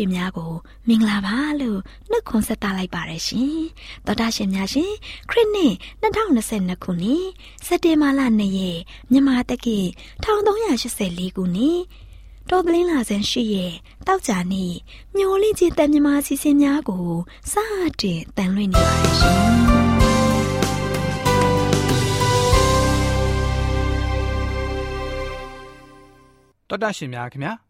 ရှင်မိတ်ဆွေများကိုမင်္ဂလာပါလို့နှုတ်ခွန်းဆက်သလိုက်ပါတယ်ရှင်သောတာရှင်များရှင်ခရစ်နှစ်2022ခုနှစ်စက်တင်ဘာလ2ရက်မြန်မာတက္ကီ1384ခုနှစ်တော်ကလင်းလာဆန်းရှိရဲ့တောက်ကြနေ့မျော်လင့်ခြင်းတန်မြမာစီစဉ်များကိုစတင်တန်လွှင့်နေပါတယ်ရှင်တော်တာရှင်များခင်ဗျာ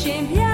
shame. Yeah.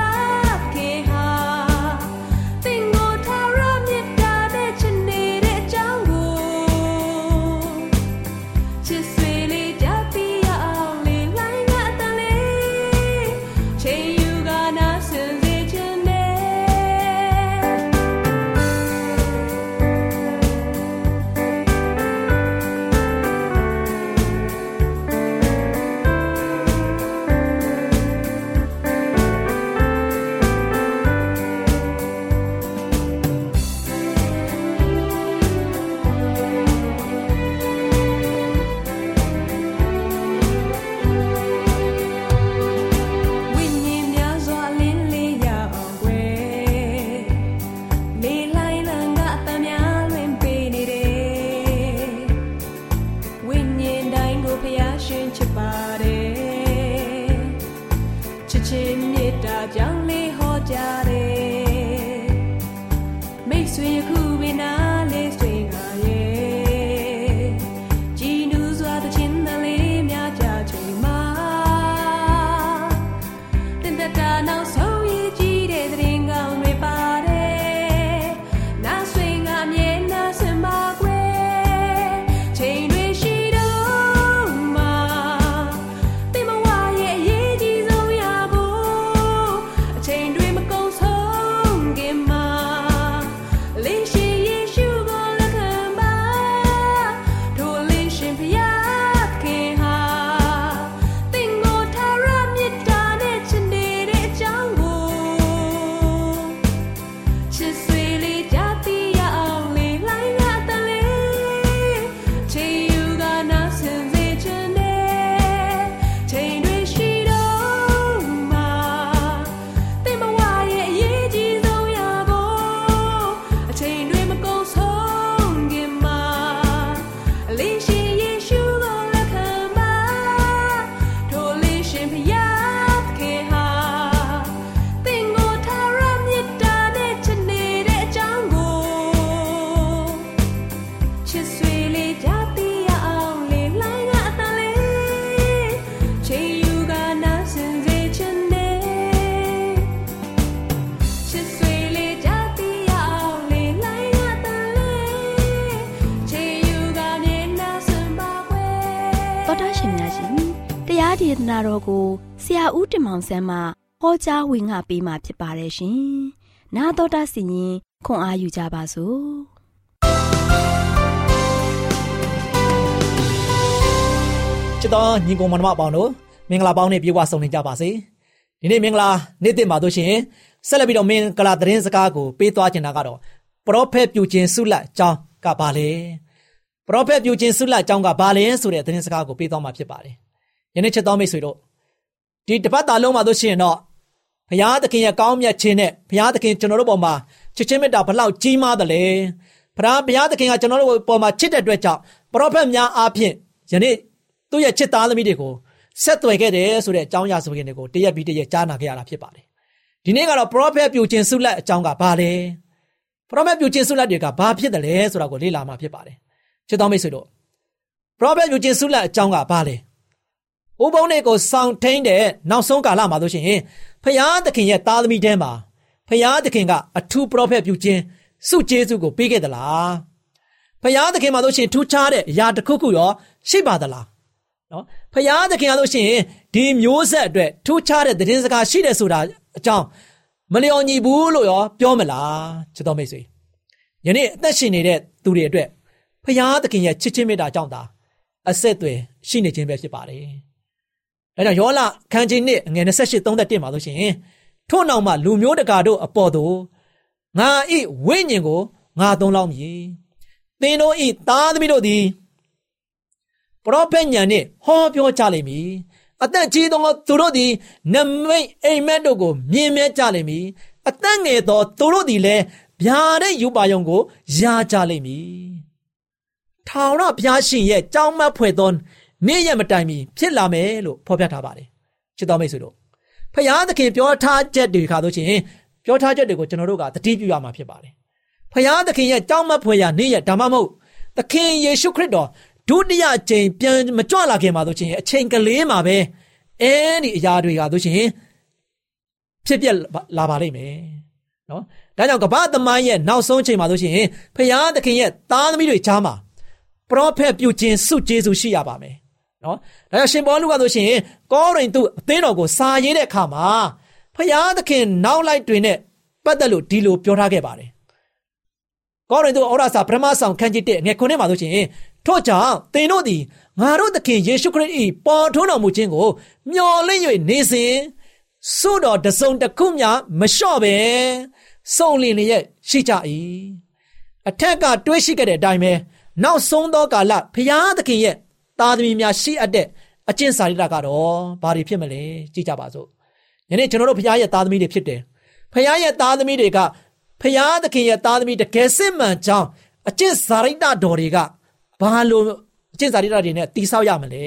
ဒေ ရာဦးတင်မောင်ဆန်းမှဟောကြားဝင်ငါပေးมาဖြစ်ပါတယ်ရှင်။나တော်တာစီရင်ခွန်အားယူကြပါစို့။ချစ်တော်ညီကောင်မတို့အပေါင်းတို့ မင်္ဂလာပေါင်းနဲ့ပြေဝဆုံနေကြပါစေဒီနေ့မင်္ဂလာနေ့တစ်မှာတို့ရှင်ဆက်လက်ပြီးတော့မင်္ဂလာသတင်းစကားကိုပေးသွားချင်တာကတော့ပရောဖက်ပြုခြင်းဆုလတ်အကြောင်းကဘာလဲပရောဖက်ပြုခြင်းဆုလတ်အကြောင်းကဘာလဲဆိုတဲ့သတင်းစကားကိုပေးသွားမှာဖြစ်ပါတယ်ယနေ့ချက်တော်မိတ်ဆွေတို့ ဒီတပတ်တာလုံးမှာတို့ရှင်တော့ဘုရားသခင်ရဲ့ကောင်းမြတ်ခြင်းနဲ့ဘုရားသခင်ကျွန်တော်တို့ပေါ်မှာချစ်ချင်းမေတ္တာဘလောက်ကြီးမားတယ်လဲဘုရားဘုရားသခင်ကကျွန်တော်တို့ပေါ်မှာချစ်တဲ့အတွက်ကြောင့်ပရောဖက်များအားဖြင့်ယနေ့သူ့ရဲ့ချစ်သားသမီးတွေကိုဆက်သွယ်ခဲ့တယ်ဆိုတဲ့အကြောင်းအရာဆိုရင်တွေကိုတရက်ပြီးတရက်ကြားနာခဲ့ရတာဖြစ်ပါတယ်ဒီနေ့ကတော့ prophet ပြုခြင်းဆုလက်အကြောင်းကဘာလဲ prophet ပြုခြင်းဆုလက်တွေကဘာဖြစ်တယ်လဲဆိုတာကိုလေ့လာမှာဖြစ်ပါတယ်ချစ်တော်မိတ်ဆွေတို့ prophet ပြုခြင်းဆုလက်အကြောင်းကဘာလဲ ဥပုံတွေကိုစောင့်ထိန်တဲ့နောက်ဆုံးကာလမှာဆိုရှင်ဖျားသခင်ရဲ့သားသမီးတဲမှာဖျားသခင်ကအထူး prophet ပြုခြင်းစုကျေးဇူးကိုပေးခဲ့သလားဖျားသခင်မှာဆိုရှင်ထူးခြားတဲ့အရာတစ်ခုခုရောရှိပါသလားနော်ဖျားသခင်ကလို့ရှိရင်ဒီမျိုးဆက်အတွက်ထူးခြားတဲ့သတင်းစကားရှိတယ်ဆိုတာအကြောင်းမလျော်ညီဘူးလို့ရောပြောမလားချစ်တော်မိတ်ဆွေယနေ့အသက်ရှင်နေတဲ့သူတွေအတွက်ဖျားသခင်ရဲ့ချစ်ချင်းမေတ္တာကြောင့်သာအဆက်အသွယ်ရှိနေခြင်းပဲဖြစ်ပါတယ်။ ဒါကြောင့်ယောလခန်းကြီးနှစ်ငွေ28 31မှာဆိုရှင်ထို့နောက်မှလူမျိုးတကာတို့အပေါ်သို့ငါဤဝိညာဉ်ကိုငါသုံးလောင်းမည်။သင်တို့ဤသားသမီးတို့သည်ပရောဖက်ညာနဲ့ဟောပြောကြလိမ့်မည်အသက်ကြီးသောသူတို့သည်နမိတ်အိမ်မက်တို့ကိုမြင်မဲ့ကြလိမ့်မည်အသက်ငယ်သောသူတို့သည်လည်းဗျာတဲ့ယူပါယုံကိုရကြလိမ့်မည်ထာဝရဘုရားရှင်ရဲ့ကြောင်းမတ်ဖွယ်သော နေ့ရက်မတိုင်မီဖြစ်လာမယ်လို့ဖော်ပြထားပါတယ်ချစ်တော်မိတ်ဆွေတို့ဖခင်သခင်ပြောထားချက်တွေခါဆိုရှင်ပြောထားချက်တွေကိုကျွန်တော်တို့ကသတိပြုရမှာဖြစ်ပါတယ်ဖခင်သခင်ရဲ့ကြောင်းမတ်ဖွယ်ရာနေ့ရက်ဒါမှမဟုတ်သခင်ယေရှုခရစ်တော်ဒုတိယအကြိမ်ပြန်မကြွလာခင်မှာဆိုရှင်အချိန်ကလေးမှာပဲအဲဒီအရာတွေကဆိုရှင်ဖြစ်ပြလာပါလိမ့်မယ်နော်ဒါကြောင့်ကမ္ဘာသမိုင်းရဲ့နောက်ဆုံးချိန်မှာဆိုရှင်ဖခင်သခင်ရဲ့သားသမီးတွေကြားမှာပရောဖက်ပြုခြင်းစုကျေးဇူးရှိရပါမယ် နော်ဒါကြောင့်ရှင်ဘောလူကဆိုရှင်ကောရိန္သုအသင်းတော်ကိုစာရေးတဲ့အခါမှာဖခင်သခင်နောက်လိုက်တွင်နဲ့ပတ်သက်လို့ဒီလိုပြောထားခဲ့ပါတယ်ကောရိန္သုဩရစာပထမဆောင်ခန်းကြီး1ငယ်9မှာဆိုရှင်ထို့ကြောင့်သင်တို့သည်ငါတို့သခင်ယေရှုခရစ်၏ပေါ်ထွန်းတော်မူခြင်းကို မျှော်လင့်၍နေစဉ်သို့တော်တစုံတစ်ခုမျှမလျှော့ပဲစုံလင်လျက်ရှိကြ၏အထက်ကတွေးရှိခဲ့တဲ့အတိုင်းပဲနောက်ဆုံးသောကာလဖျားသခင်ရဲ့ သားသမီးများရှိအပ်တဲ့အကျင့်စာရိတ္တကတော့ဘာတွေဖြစ်မလဲကြည့်ကြပါစို့ယနေ့ကျွန်တော်တို့ဖျားရဲ့သားသမီးတွေဖြစ်တယ်ဖျားရဲ့သားသမီးတွေကဖျားသခင်ရဲ့သားသမီးတကယ်စစ်မှန်ကြောင်းအကျင့်စာရိတ္တတော်တွေကဘာလို့အကျင့်စာရိတ္တတွေနဲ့တိဆောက်ရမလဲ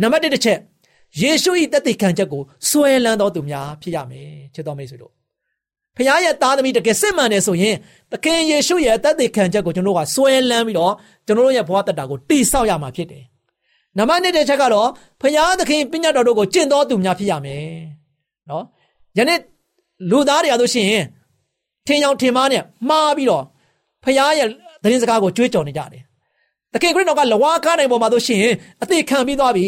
နံပါတ်1တစ်ချက်ယေရှု၏တသက်ခံချက်ကိုစွဲလန်းတော်သူများဖြစ်ရမယ်ချစ်တော်မိတ်ဆွေတို့ဖခင်ရဲ့သားသမီးတကယ်စစ်မှန်တယ်ဆိုရင်သခင်ယေရှုရဲ့တသက်ခံချက်ကိုကျွန်တော်တို့ကစွဲလန်းပြီးတော့ကျွန်တော်တို့ရဲ့ဘဝတတာကိုတိဆောက်ရမှာဖြစ်တယ် နံပါတ်2တစ်ချက်ကတော့ဖခင်သခင်ပညာတော်တို့ကိုကျင့်တော်သူများဖြစ်ရမယ်နော်ယနေ့လူသားတွေအားလို့ရှိရင်ထင်အောင်ထင်မှားနဲ့မှားပြီးတော့ဖခင်ရဲ့သတင်းစကားကိုကြွေးကြော်နေကြတယ်တခင်ခရစ်တော်ကလဝါကားနိုင်ပေါ်မှာတို့ရှိရင်အသေးခံပြီးသွားပြီ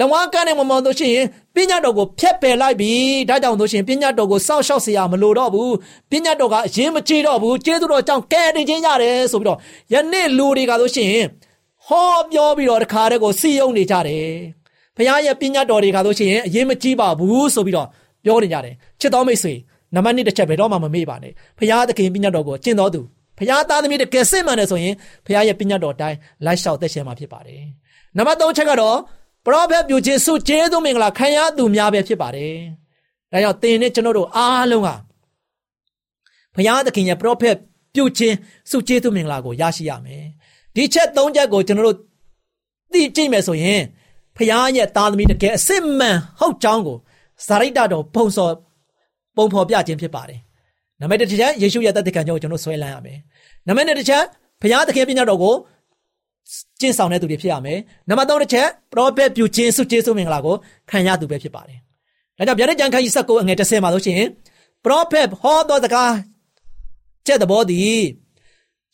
လဝါကားနိုင်ပေါ်မှာတို့ရှိရင်ပညာတော်ကိုဖျက်ပယ်လိုက်ပြီဒါကြောင့်တို့ရှိရင်ပညာတော်ကိုစောက်ရှောက်เสียမလို့တော့ဘူးပညာတော်ကအရင်မကြည့်တော့ဘူးကျေးဇူးတော်ကြောင့်ကဲတင်ခြင်းရတယ်ဆိုပြီးတော့ယနေ့လူတွေကတို့ရှိရင် ဟောပြောပြီးတော့တခါတည်းကိုစီယုံနေကြတယ်ဘုရားရဲ့ပညာတော်တွေကတို့ရှိရင်အရင်မကြည့်ပါဘူးဆိုပြီးတော့ပြောနေကြတယ်ချစ်တော်မိတ်ဆွေနံပါတ်1တစ်ချက်ဘယ်တော့မှမမေ့ပါနဲ့ဘုရားသခင်ပညာတော်ကိုကျင့်တော်သူဖခင်သားသမီးတကယ်စစ်မှန်တယ်ဆိုရင်ဖခင်ရဲ့ပညာတော်အတိုင်းလိုက်လျှောက်သက်ရှင်မှာဖြစ်ပါတယ်။နံပါတ်3ချက်ကတော့ပရောဖက်ပြုခြင်းစုကျေးဇူးမင်္ဂလာခံရသူများပဲဖြစ်ပါတယ်။ဒါကြောင့်သင်နဲ့ကျွန်တော်တို့အားလုံးကဖခင်သခင်ရဲ့ပရောဖက်ပြုခြင်းစုကျေးဇူးမင်္ဂလာကိုရရှိရမယ်။ ဒီချက်3ချက်ကိုကျွန်တော်တို့သိကြည့်မယ်ဆိုရင်ဖခင်ရဲ့သားသမီးတကယ်အစစ်မှန်ဟုတ်ကြောင်းကိုဇာရိတ္တတော်ပုံစော်ပုံဖော်ပြခြင်းဖြစ်ပါတယ်နံပါတ်တစ်ချက်ယေရှုရဲ့တသက်ခံကြောင်းကိုကျွန်တော်ဆွဲလန်းရမယ်နံပါတ်နှစ်ချက်ဘုရားသခင်ပညာတော်ကိုကျင့်ဆောင်တဲ့သူတွေဖြစ်ရမယ်နံပါတ်3တစ်ချက်ပရောဖက်ပြုခြင်းစုကျေးဇူးမင်္ဂလာကိုခံရသူပဲဖြစ်ပါတယ်ဒါကြောင့်ဗျာဒိတ်ကျမ်းခန်းကြီး19အငယ်30မှာလို့ရှိရင်ပရောဖက်ဟောတော်စကားတဲ့သဘောသည်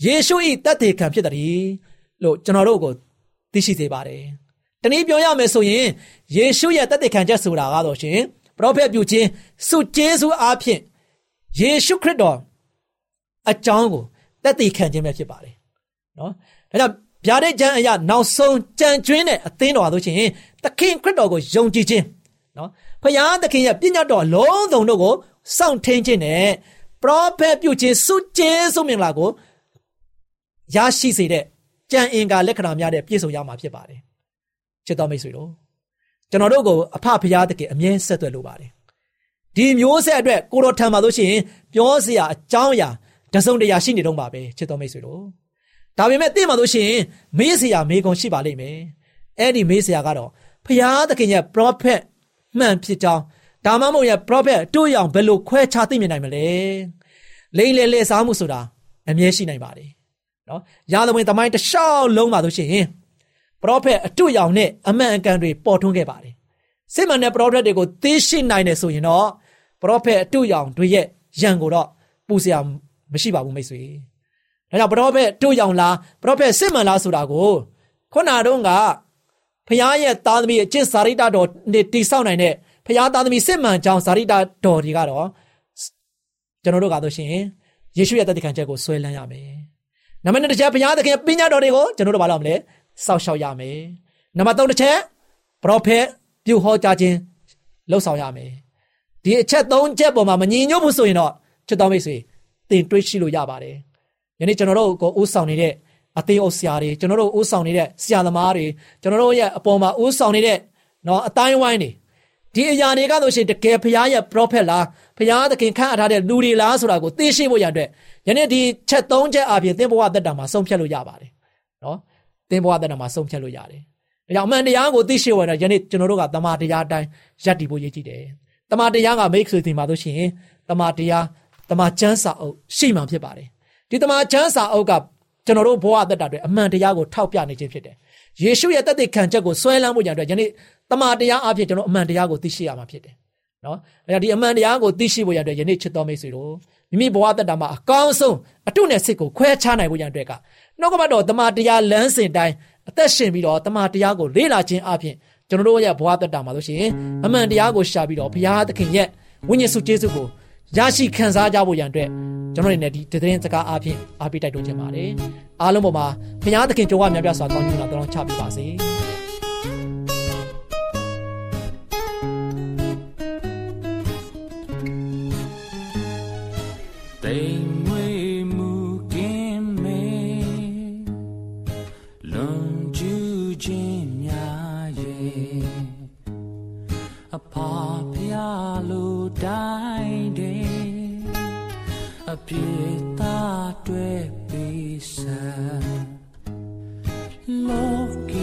ယေရှု၏တသက်ခံဖြစ်တယ်လို့ကျွန်တော်တို့ကိုသိရှိစေပါတယ်တနည်းပြောရမယ်ဆိုရင်ယေရှုရဲ့တသက်ခံချက်ဆိုတာကတော့ရှင်ပရောဖက်ပြုခြင်းစုကျေးဇူးအားဖြင့်ယေရှုခရစ်တော်အကြောင်းကိုသက်သေခံခြင်းပဲဖြစ်ပါတယ်နော်ဒါကြောင့်ဗျာဒိတ်ကျမ်းအရာနောက်ဆုံးကြံကျွင်းတဲ့အသင်းတော်ဆိုရှင်သခင်ခရစ်တော်ကိုယုံကြည်ခြင်းနော်ဖျားသခင်ရဲ့ပြညတ်တော်လုံးစုံတို့ကိုစောင့်ထိန်ခြင်းနဲ့ပရောဖက်ပြုခြင်းစုကျေးဇူးမင်္ဂလာကို ရရှိစေတဲ့ကြံအင်္ဂါလက္ခဏာများတဲ့ပြည့်စုံရမှာဖြစ်ပါတယ်ချစ်တော်မိတ်ဆွေတို့ကျွန်တော်တို့ကိုအဖဖျားသခင်အမြဲဆက်သွယ်လိုပါတယ်ဒီမျိုးဆက်အတွက်ကိုတော်ထံမှာလို့ရှိရင်ပြောစရာအကြောင်းအရာတစုံတရာရှိနေတော့ပါပဲချစ်တော်မိတ်ဆွေတို့ဒါပေမဲ့သိမှလို့ရှိရင်မေးစရာမေးခွန်းရှိပါလိမ့်မယ်အဲ့ဒီမေးစရာကတော့ဖျားသခင်ရဲ့ prophet မှန်ဖြစ်ကြောင်းဒါမှမဟုတ်ရဲ့ prophet တို့ရောင်ဘယ်လိုခွဲခြားသိမြင်နိုင်မလဲလိမ့်လေလေစားမှုဆိုတာအမြဲရှိနိုင်ပါတယ် နော်ရာဇဝင်သမိုင်းတစ်လျှောက်လုံးပါလို့ရှိရင် prophet အတူရောင်နဲ့အမှန်အကန်တွေပေါ်ထွန်းခဲ့ပါတယ်စစ်မှန်တဲ့ prophet တွေကိုသိရှိနိုင်တယ်ဆိုရင်တော့ prophet အတူရောင်တွေရဲ့ရန်ကိုတော့ပူစရာမရှိပါဘူးမိတ်ဆွေဒါကြောင့် prophet အတူရောင်လား prophet စစ်မှန်လားဆိုတာကိုခုနတုန်းကဖခင်ရဲ့သားသမီးအကျင့်စာရိတ္တတော်နဲ့တိဆောက်နိုင်တဲ့ဖခင်သားသမီးစစ်မှန်ကြောင်းစာရိတ္တတော်တွေကတော့ကျွန်တော်တို့ကတော့ရှင်ယေရှုရဲ့တသက်ခံချက်ကိုဆွဲလန်းရမယ်။ နံပါတ်2တစ်ချက်ဘုရားသခင်ပညာတော်တွေကိုကျွန်တော်တို့ဘာလုပ်မလဲစောင့်ရှောက်ရမယ်။နံပါတ်3တစ်ချက်ပရောဖက်ပြုဟောကြားခြင်းလှုပ်ဆောင်ရမယ်။ဒီအချက်3ချက်ပေါ်မှာမညီညွတ်ဘူးဆိုရင်တော့ချစ်တော်မိတ်ဆွေတင်တွေးရှိလို့ရပါတယ်။ယနေ့ကျွန်တော်တို့ကိုဦးဆောင်နေတဲ့အသေးအုပ်ဆရာတွေကျွန်တော်တို့ဦးဆောင်နေတဲ့ဆရာသမားတွေကျွန်တော်တို့ရဲ့အပေါ်မှာဦးဆောင်နေတဲ့နော်အတိုင်းဝိုင်းတွေဒီအရာတွေကတော့ရှင်တကယ်ဘုရားရဲ့ prophet လားဘုရားသခင်ခန့်အပ်ထားတဲ့လူတွေလားဆိုတာကိုသိရှိဖို့ရတဲ့ ယနေ့ဒီချက်၃ချက်အပြင်သင်ဘဝသက်တာမှာဆုံးဖြတ်လို့ရပါတယ်နော်သင်ဘဝသက်တာမှာဆုံးဖြတ်လို့ရတယ်ဒါကြောင့်အမှန်တရားကိုသိရှိဖို့ရယနေ့ကျွန်တော်တို့ကတမန်တရားအတိုင်းယက်တည်ဖို့ရည်ကြည်တယ်တမန်တရားကမိတ်ဆွေတင်ပါလို့ရှိရင်တမန်တရားတမန်ကျမ်းစာအုပ်ရှိမှဖြစ်ပါတယ်ဒီတမန်ကျမ်းစာအုပ်ကကျွန်တော်တို့ဘဝသက်တာတွေအမှန်တရားကိုထောက်ပြနေခြင်းဖြစ်တယ်ယေရှုရဲ့တသက်ခံချက်ကိုဆွဲလန်းဖို့ကြတဲ့ယနေ့တမန်တရားအဖြစ်ကျွန်တော်အမှန်တရားကိုသိရှိရမှာဖြစ်တယ် နော်အဲဒီအမှန်တရားကိုသိရှိဖို့ရတဲ့ယနေ့ချစ်တော်မိတ်ဆွေတို့မိမိဘဝသက်တာမှာအကောင်းဆုံးအတုနဲ့စစ်ကိုခွဲခြားနိုင်ဖို့ရတဲ့ကနှုတ်ကပတ်တော်တမန်တရားလမ်းစဉ်တိုင်းအသက်ရှင်ပြီးတော့တမန်တရားကိုလေ့လာခြင်းအပြင်ကျွန်တော်တို့ရဲ့ဘဝသက်တာမှာလို့ရှိရင်အမှန်တရားကိုရှာပြီးတော့ဘုရားသခင်ရဲ့ဝိညာဉ်စုကျေးဇူးကိုရရှိခံစားကြဖို့ရန်အတွက်ကျွန်တော်တို့နဲ့ဒီသတင်းစကားအပြင်အားပေးတိုက်တွန်းခြင်းပါတယ်အားလုံးပေါ်မှာဘုရားသခင်ကြိုးဝများပြစွာကောင်းချီးလာတော်ချပေးပါစေ တိမ်မွေမူကင်းမေလွန်ကျူးခြင်းများရဲ့အဖာဖျားလိုတိုင်းတဲ့အပြေသားတွေ့ပြီးစံလောကီ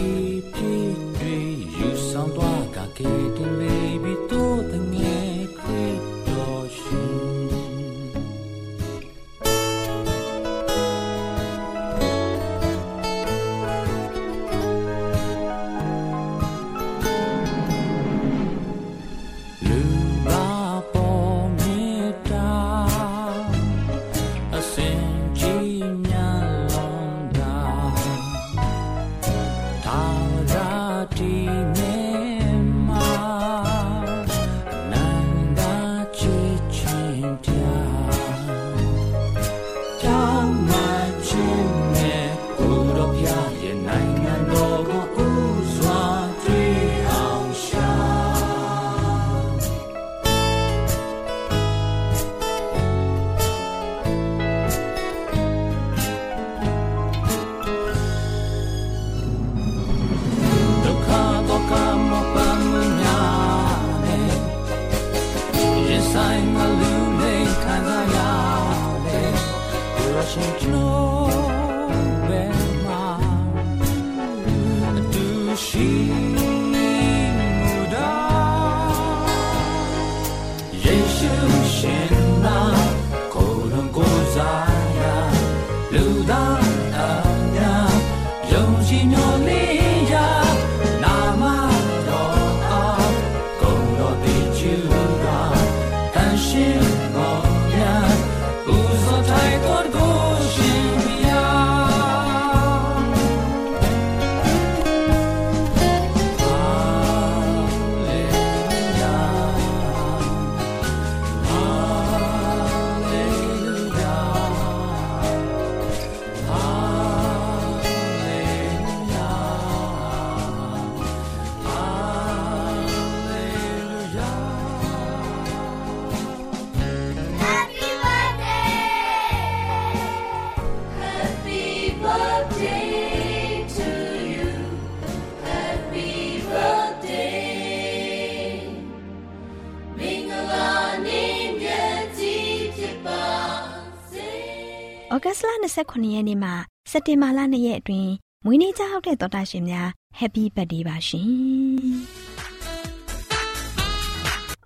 2018ရက်နေ့မှစက်တင်ဘာလ2ရက်အတွင်းမွေးနေ့ကြောက်တဲ့တော်တာရှင်များ Happy Birthday ပါရှင်။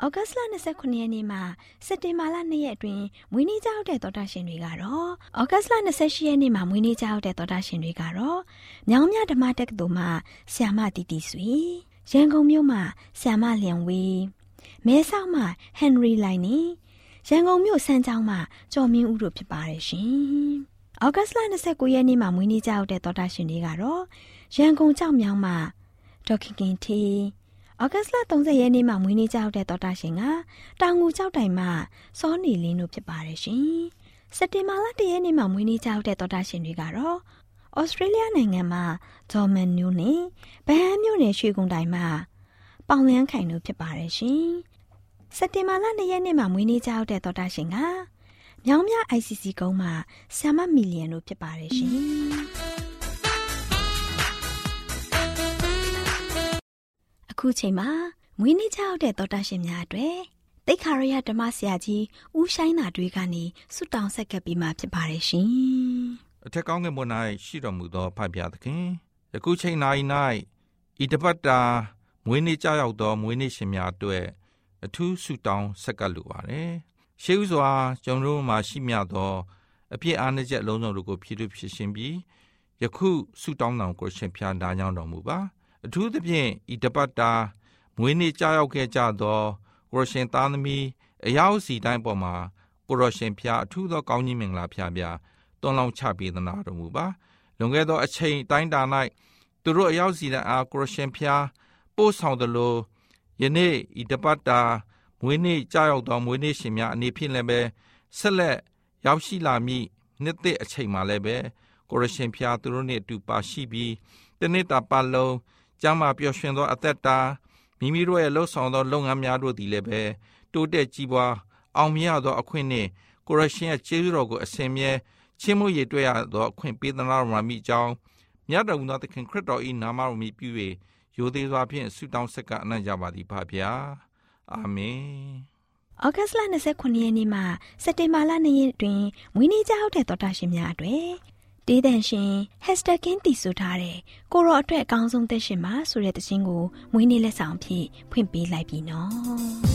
ဩဂတ်စ်လ29ရက်နေ့မှစက်တင်ဘာလ2ရက်အတွင်းမွေးနေ့ကြောက်တဲ့တော်တာရှင်တွေကတော့ဩဂတ်စ်လ28ရက်နေ့မှမွေးနေ့ကြောက်တဲ့တော်တာရှင်တွေကတော့မြောင်းမြဓမ္မတက္ကသိုလ်မှဆ ्याम တီတီဆွေရန်ကုန်မြို့မှဆ ्याम လျံဝေးမဲဆောက်မှဟန်နရီလိုင်နီရန်ကုန်မြို့စမ်းချောင်းမှကျော်မင်းဦးတို့ဖြစ်ပါတယ်ရှင်။ ဩဂတ်စ်လ29ရက်နေ့မှာမွေးနေ့ကြောက်တဲ့တော်တာရှင်တွေကတော့ရန်ကုန်ကြောက်မြောင်းမှာဒေါက်ခင်ခင်တီဩဂတ်စ်လ30ရက်နေ့မှာမွေးနေ့ကြောက်တဲ့တော်တာရှင်ကတောင်ငူကြောက်တိုင်မှာစောနေလင်းတို့ဖြစ်ပါတယ်ရှင်။စက်တင်ဘာလ1ရက်နေ့မှာမွေးနေ့ကြောက်တဲ့တော်တာရှင်တွေကတော့ဩစတြေးလျနိုင်ငံမှာဂျော်မန်နူးနဲ့ဗဟန်းမြို့နယ်ရွှေကုန်းတိုင်မှာပေါင်လန်းခိုင်တို့ဖြစ်ပါတယ်ရှင်။စက်တင်ဘာလ2ရက်နေ့မှာမွေးနေ့ကြောက်တဲ့တော်တာရှင်က မြောင်းမြ ICC ကုန်းမှာဆ iam မီလီယံတို့ဖြစ်ပါတယ်ရှင်။အခုချိန်မှာမွေးနေ့ကြောက်တဲ့တော်တာရှင်များအတွက်တိတ်ခါရရဓမ္မဆရာကြီးဦးဆိုင်နာတွေကနေဆုတောင်းဆက်ကပ်ပြီးမှဖြစ်ပါတယ်ရှင်။အထက်ကောင်းကင်ဘုံ၌ရှိတော်မူသောဖဖျားသခင်ယခုချိန်၌၌ဤတပတ်တာမွေးနေ့ကြောက်ရောက်သောမွေးနေ့ရှင်များအတွက်အထူးဆုတောင်းဆက်ကပ်လိုပါတယ်။ ရှေးဥစွာကျွန်တော်တို့မှာရှိမြသောအပြစ်အားနည်းချက်အလုံးစုံတို့ကိုဖြည့်ထုတ်ဖြစ်ရှင်ပြီးယခုဆုတောင်းတော်ကိုရှင်ဖျားနာကြောင်းတော်မူပါအထူးသဖြင့်ဤတပတ်တာမွေးနေ့ကြောက်ရောက်ခဲ့ကြသောကိုရရှင်သားသမီးအယောက်စီတိုင်းပေါ်မှာကိုရရှင်ဖျားအထူးသောကောင်းကြီးမင်္ဂလာဖျားဖျားတွန်းလောင်းချပေးသနာတော်မူပါလွန်ခဲ့သောအချိန်တိုင်းတာ၌သူတို့အရောက်စီတဲ့အာကိုရရှင်ဖျားပို့ဆောင်သလိုယနေ့ဤတပတ်တာ မွေးနေ့ကြောက်ရောက်သောမွေးနေ့ရှင်များအနေဖြင့်လည်းပဲဆက်လက်ရောက်ရှိလာမည့်နှစ်သက်အချိန်မှာလည်းပဲကိုရရှင်ဖျားသူတို့နဲ့အတူပါရှိပြီးတနေ့တာပတ်လုံးကျမ်းမာပျော်ရွှင်သောအသက်တာမိမိတို့ရဲ့လှုပ်ဆောင်သောလုပ်ငန်းများတို့သည်လည်းပဲတိုးတက်ကြီးပွားအောင်မြတ်သောအခွင့်နှင့်ကိုရရှင်ရဲ့ကျေးဇူးတော်ကိုအစဉ်မြဲချင်းမှုရတွေ့ရသောအခွင့်ပေးသနာတော်မှာမိကြောင်းမြတ်တော်မူသောသခင်ခရစ်တော်၏နာမတော်မြည်ပြု၍ရိုသေစွာဖြင့်ဆုတောင်းဆက်ကအနံ့ကြပါသည်ဖပါဗျာ အာမင်ဩဂတ်စ်လ29ရက်နေ့မှစက်တင်ဘာလ2ရက်တွင်မွေးနေ့ကြောက်တဲ့တော်တာရှင်များအတွေ့တေးတန်ရှင်ဟက်စတာကင်းတီဆိုထားတဲ့ကိုရောအတွက်အကောင်းဆုံးသက်ရှင်ပါဆိုတဲ့သင်းကိုမွေးနေ့လက်ဆောင်ဖြင့်ဖွင့်ပေးလိုက်ပြီနော်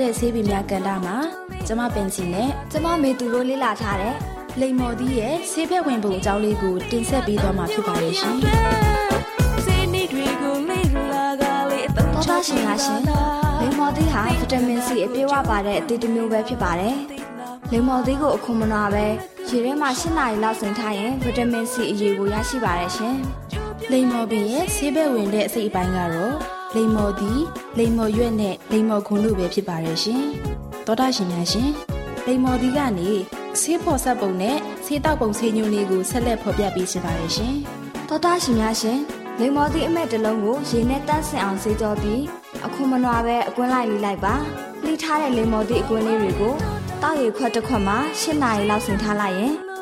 တဲ့ဆေးပင်များကန်တာမှာကျမပင်စီနဲ့ကျမမေသူတို့လေ့လာထားတဲ့လိမ္မော်သီးရဲ့ဆေးဖက်ဝင်ပုံအကြောင်းလေးကိုတင်ဆက်ပေးသွားမှာဖြစ်ပါရဲ့ရှင်စိနေတွေကိုလေ့လာကလေးအတော့သောတာရှင်များရှင်လိမ္မော်သီးဟာဗီတာမင်စီအပြည့်အဝပါတဲ့အသီးတစ်မျိုးပဲဖြစ်ပါတယ်လိမ္မော်သီးကိုအခုမနာပဲရေထဲမှာ၈နာရီလောက်စင်ထားရင်ဗီတာမင်စီအရေးကိုရရှိပါတယ်ရှင်လိမ္မော်ပင်ရဲ့ဆေးဖက်ဝင်တဲ့အစိတ်အပိုင်းကတော့ လိမ္မော်သီးလိမ္မော်ရွက်နဲ့လိမ္မော်ခွန်တို့ပဲဖြစ်ပါရဲ့ရှင်တော်တာရှင်များရှင်လိမ္မော်သီးကနေဆေးဖော်ဆက်ပုံနဲ့ဆေးတောက်ပုံဆေးညွှန်းလေးကိုဆက်လက်ဖော်ပြပေးရှင်ပါရဲ့ရှင်သောတာရှင်များရှင်လိမ္မော်သီးအမဲ့တစ်လုံးကိုရေနဲ့တန့်စင်အောင်ဆေးကြောပြီးအခုမနာပဲအကွင်းလိုက်လေးလိုက်ပါလှိထားတဲ့လိမ္မော်သီးအကွင်းလေးတွေကိုတောက်ရီခွက်တစ်ခွက်မှာ၈နာရီလောက်စင်ထားလိုက်ရင်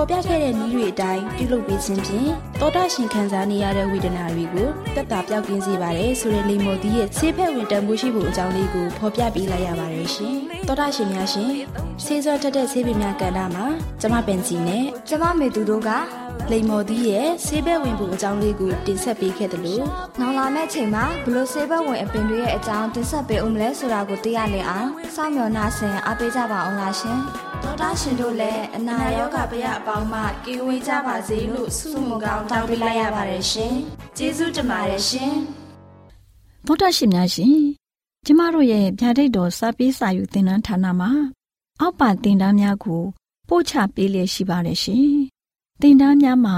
ဖော်ပြခဲ့တဲ့နည်းတွေအတိုင်းပြုလုပ်ပေးခြင်းဖြင့်တော်တာရှင်ခံစားနေရတဲ့ဝေဒနာတွေကိုတက်တာပြောက်ကင်းစေပါတယ်ဆိုတဲ့လိမ္မော်သီးရဲ့ဆေးဖက်ဝင်တန်ဖိုးရှိဖို့အကြောင်းလေးကိုဖော်ပြပေးလိုက်ရပါတယ်ရှင်။တော်တာရှင်များရှင်ဆေးစွမ်းတက်တဲ့ဆေးပင်များကဏ္ဍမှာကျမပင်စီနဲ့ကျမမေသူတို့ကလိမ္မော်သီးရဲ့ဆေးဘက်ဝင်ပုံအကြောင်းလေးကိုတင်ဆက်ပေးခဲ့တယ်လို့နောင်လာမယ့်ချိန်မှာဘလို့ဆေးဘက်ဝင်အပင်တွေရဲ့အကြောင်းတင်ဆက်ပေးဦးမလဲဆိုတာကိုသိရလင်အောင်စောင့်မျှော်နှားဆင်အားပေးကြပါအောင်လားရှင် ဒေါက်တာရှင်တို့လည်းအနာရောဂါပရအပေါင်းမှကင်းဝေးကြပါစေလို့ဆုမွန်ကောင်းတောင်းပေးလိုက်ရပါတယ်ရှင်ကျေးဇူးတင်ပါတယ်ရှင်ဗုဒ္ဓရှင်များရှင်ကျမတို့ရဲ့ဗျာဒိတ်တော်စပေးစာယူသင်တန်းဌာနမှာအောက်ပါသင်တန်းများကိုပို့ချပေးလျက်ရှိပါတယ်ရှင်သင်တန်းများမှာ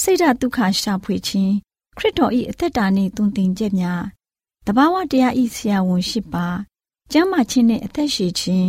စိတ်ဓာတ်ဒုက္ခရှာဖွေခြင်းခရစ်တော်၏အသက်တာနှင့်တုန်တင်ကြများတဘာဝတရားဤဆရာဝန်ရှိပါကျမ်းမာခြင်းနှင့်အသက်ရှည်ခြင်း